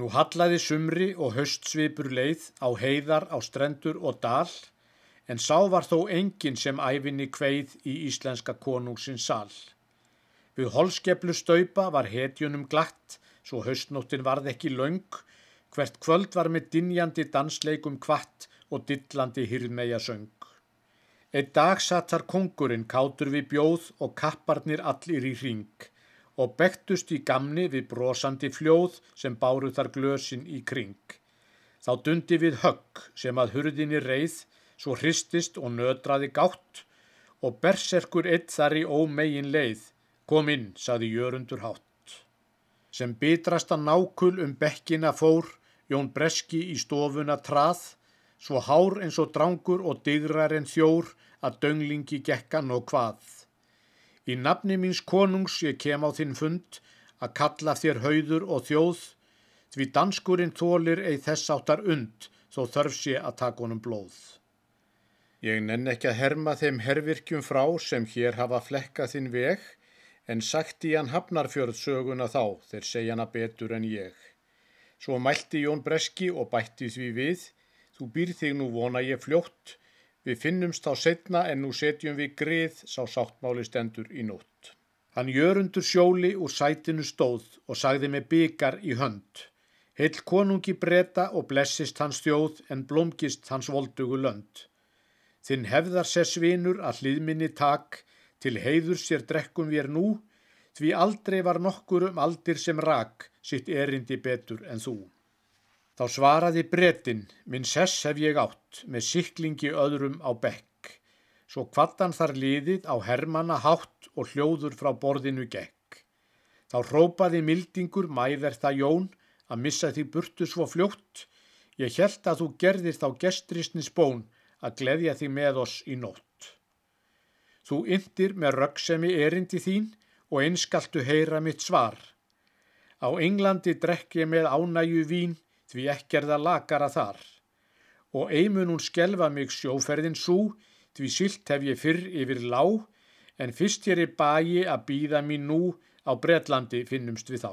Nú hallaði sumri og höstsvipur leið á heiðar, á strendur og dal, en sá var þó enginn sem æfinni kveið í íslenska konungsins sal. Við holskeplu staupa var hetjunum glatt, svo höstnóttin varð ekki laung, hvert kvöld var með dinjandi dansleikum kvatt og dillandi hyrðmeja söng. Eitt dag satt þar kongurinn kátur við bjóð og kapparnir allir í hring og bektust í gamni við brosandi fljóð sem báru þar glösin í kring. Þá dundi við högg sem að hurðinni reið, svo hristist og nödraði gátt og berserkur eitt þar í ómegin leið, kom inn, saði jörundur hátt. Sem bitrasta nákul um bekkina fór, Jón Breski í stofuna trað, svo hár eins og drangur og digrar en þjór að dönglingi gekkan og hvað. Í nafni míns konungs ég kem á þinn fund að kalla þér hauður og þjóð því danskurinn þólir eið þess áttar und þó þörf sé að taka honum blóð. Ég nenn ekki að herma þeim hervirkjum frá sem hér hafa flekka þinn veg en sagt í hann hafnarfjörð söguna þá þeir segja hana betur en ég. Svo mælti Jón Breski og bætti því við, þú býr þig nú vona ég fljótt Við finnumst þá setna en nú setjum við grið sá sáttmáli stendur í nótt. Hann jörundur sjóli úr sætinu stóð og sagði með byggar í hönd. Heil konungi breyta og blessist hans þjóð en blomgist hans voldugu lönd. Þinn hefðar sér svinur að hlýðminni tak, til heiður sér drekkum við nú, því aldrei var nokkur um aldir sem rak sitt erindi betur en þú. Þá svaraði brettin, minn sess hef ég átt, með siklingi öðrum á bekk. Svo kvattan þar liðið á hermanna hátt og hljóður frá borðinu gekk. Þá hrópaði mildingur mæverða jón að missa því burtu svo fljótt. Ég held að þú gerðir þá gestrisnis bón að gleðja því með oss í nótt. Þú yndir með röggsemi erindi þín og einskaltu heyra mitt svar. Á Englandi drekk ég með ánæju vín því ekki er það lakara þar. Og eimun hún skelfa mig sjóferðin svo, því silt hef ég fyrr yfir lág, en fyrst ég er bæi að býða mín nú á Breitlandi finnumst við þá.